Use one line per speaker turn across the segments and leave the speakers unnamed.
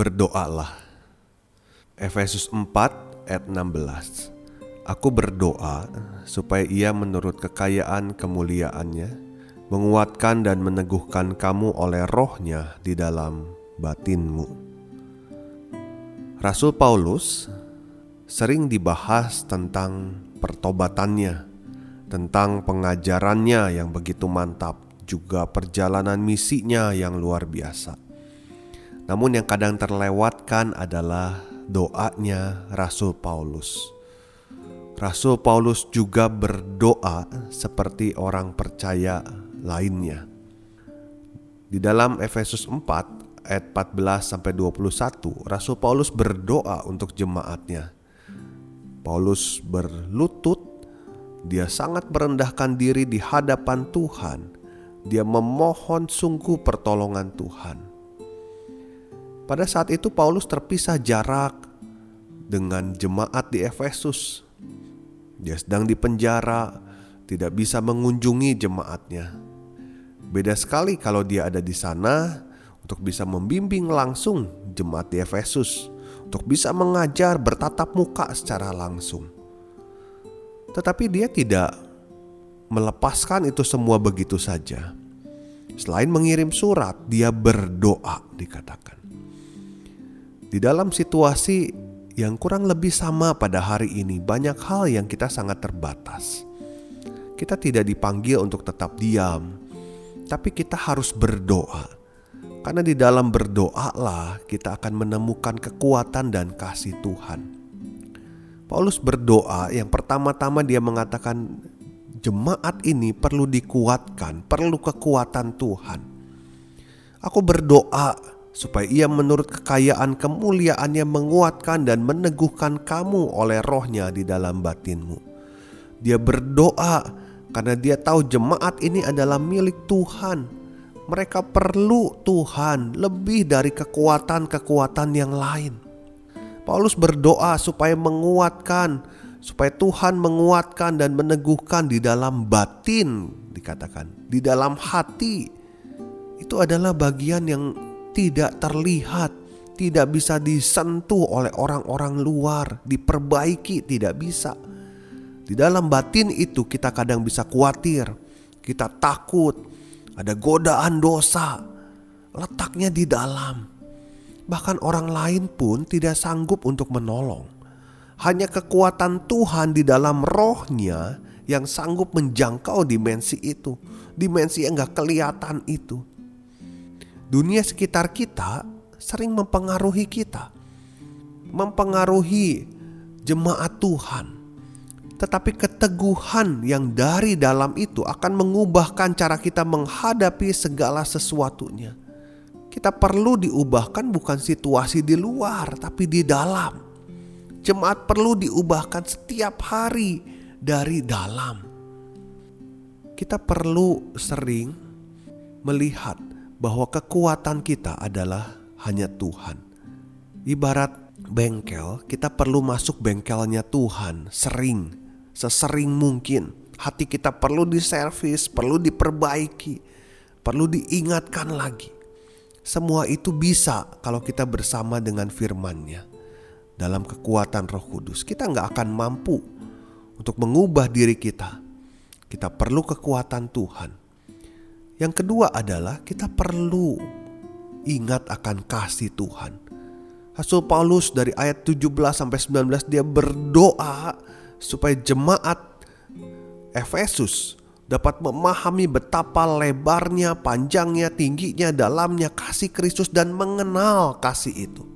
Berdoalah. Efesus 4 ayat 16. Aku berdoa supaya ia menurut kekayaan kemuliaannya menguatkan dan meneguhkan kamu oleh rohnya di dalam batinmu. Rasul Paulus sering dibahas tentang pertobatannya, tentang pengajarannya yang begitu mantap, juga perjalanan misinya yang luar biasa. Namun, yang kadang terlewatkan adalah doanya Rasul Paulus. Rasul Paulus juga berdoa seperti orang percaya lainnya. Di dalam Efesus 4 ayat 14 sampai 21, Rasul Paulus berdoa untuk jemaatnya. Paulus berlutut, dia sangat merendahkan diri di hadapan Tuhan. Dia memohon sungguh pertolongan Tuhan. Pada saat itu Paulus terpisah jarak dengan jemaat di Efesus. Dia sedang di penjara, tidak bisa mengunjungi jemaatnya. Beda sekali kalau dia ada di sana, untuk bisa membimbing langsung jemaat di Efesus, untuk bisa mengajar bertatap muka secara langsung. Tetapi dia tidak melepaskan itu semua begitu saja. Selain mengirim surat, dia berdoa dikatakan. Di dalam situasi yang kurang lebih sama pada hari ini, banyak hal yang kita sangat terbatas. Kita tidak dipanggil untuk tetap diam, tapi kita harus berdoa karena di dalam berdoalah kita akan menemukan kekuatan dan kasih Tuhan. Paulus berdoa yang pertama-tama dia mengatakan jemaat ini perlu dikuatkan, perlu kekuatan Tuhan. Aku berdoa supaya ia menurut kekayaan kemuliaannya menguatkan dan meneguhkan kamu oleh rohnya di dalam batinmu. Dia berdoa karena dia tahu jemaat ini adalah milik Tuhan mereka perlu Tuhan lebih dari kekuatan-kekuatan yang lain. Paulus berdoa supaya menguatkan, supaya Tuhan menguatkan dan meneguhkan di dalam batin, dikatakan di dalam hati. Itu adalah bagian yang tidak terlihat, tidak bisa disentuh oleh orang-orang luar, diperbaiki tidak bisa. Di dalam batin itu kita kadang bisa khawatir, kita takut, ada godaan dosa letaknya di dalam. Bahkan orang lain pun tidak sanggup untuk menolong. Hanya kekuatan Tuhan di dalam rohnya yang sanggup menjangkau dimensi itu. Dimensi yang gak kelihatan itu. Dunia sekitar kita sering mempengaruhi kita. Mempengaruhi jemaat Tuhan tetapi keteguhan yang dari dalam itu akan mengubahkan cara kita menghadapi segala sesuatunya. Kita perlu diubahkan bukan situasi di luar, tapi di dalam. Jemaat perlu diubahkan setiap hari dari dalam. Kita perlu sering melihat bahwa kekuatan kita adalah hanya Tuhan. Ibarat bengkel, kita perlu masuk bengkelnya Tuhan sering sesering mungkin. Hati kita perlu diservis, perlu diperbaiki, perlu diingatkan lagi. Semua itu bisa kalau kita bersama dengan firman-Nya. Dalam kekuatan roh kudus, kita nggak akan mampu untuk mengubah diri kita. Kita perlu kekuatan Tuhan. Yang kedua adalah kita perlu ingat akan kasih Tuhan. Rasul Paulus dari ayat 17 sampai 19 dia berdoa supaya jemaat Efesus dapat memahami betapa lebarnya, panjangnya, tingginya, dalamnya kasih Kristus dan mengenal kasih itu.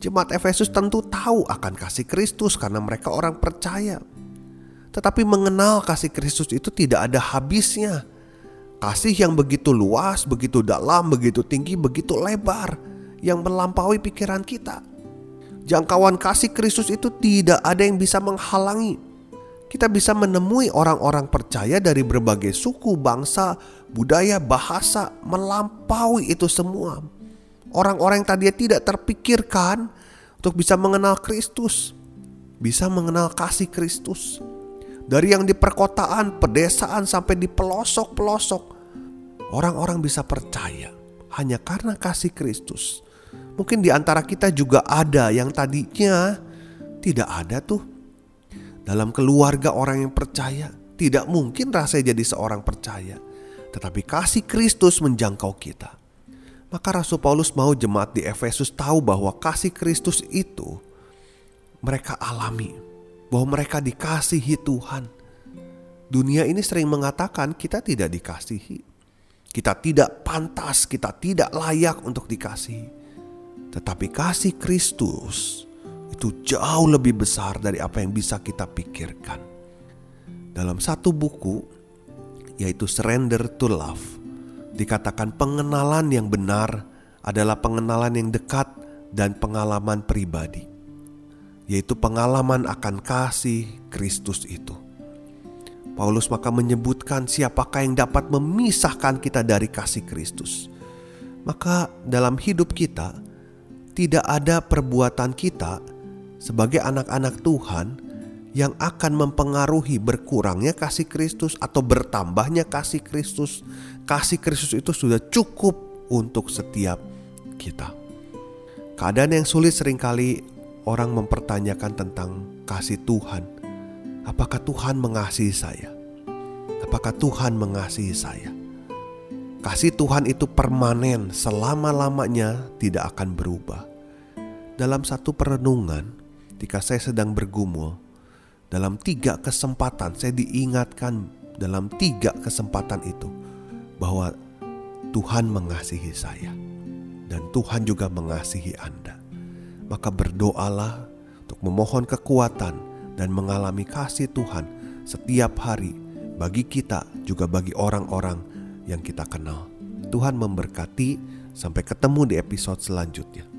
Jemaat Efesus tentu tahu akan kasih Kristus karena mereka orang percaya. Tetapi mengenal kasih Kristus itu tidak ada habisnya. Kasih yang begitu luas, begitu dalam, begitu tinggi, begitu lebar yang melampaui pikiran kita. Jangkauan kasih Kristus itu tidak ada yang bisa menghalangi. Kita bisa menemui orang-orang percaya dari berbagai suku, bangsa, budaya, bahasa, melampaui itu semua. Orang-orang yang tadinya tidak terpikirkan untuk bisa mengenal Kristus, bisa mengenal kasih Kristus. Dari yang di perkotaan, pedesaan sampai di pelosok-pelosok, orang-orang bisa percaya hanya karena kasih Kristus. Mungkin di antara kita juga ada yang tadinya tidak ada tuh. Dalam keluarga orang yang percaya, tidak mungkin rasanya jadi seorang percaya. Tetapi kasih Kristus menjangkau kita. Maka Rasul Paulus mau jemaat di Efesus tahu bahwa kasih Kristus itu mereka alami. Bahwa mereka dikasihi Tuhan. Dunia ini sering mengatakan kita tidak dikasihi. Kita tidak pantas, kita tidak layak untuk dikasihi. Tetapi kasih Kristus itu jauh lebih besar dari apa yang bisa kita pikirkan. Dalam satu buku yaitu Surrender to Love dikatakan pengenalan yang benar adalah pengenalan yang dekat dan pengalaman pribadi. Yaitu pengalaman akan kasih Kristus itu. Paulus maka menyebutkan siapakah yang dapat memisahkan kita dari kasih Kristus. Maka dalam hidup kita tidak ada perbuatan kita sebagai anak-anak Tuhan yang akan mempengaruhi berkurangnya kasih Kristus atau bertambahnya kasih Kristus. Kasih Kristus itu sudah cukup untuk setiap kita. Keadaan yang sulit sering kali orang mempertanyakan tentang kasih Tuhan. Apakah Tuhan mengasihi saya? Apakah Tuhan mengasihi saya? Kasih Tuhan itu permanen, selama-lamanya tidak akan berubah. Dalam satu perenungan, ketika saya sedang bergumul, dalam tiga kesempatan saya diingatkan dalam tiga kesempatan itu bahwa Tuhan mengasihi saya dan Tuhan juga mengasihi Anda. Maka berdoalah untuk memohon kekuatan dan mengalami kasih Tuhan setiap hari bagi kita juga bagi orang-orang yang kita kenal. Tuhan memberkati, sampai ketemu di episode selanjutnya.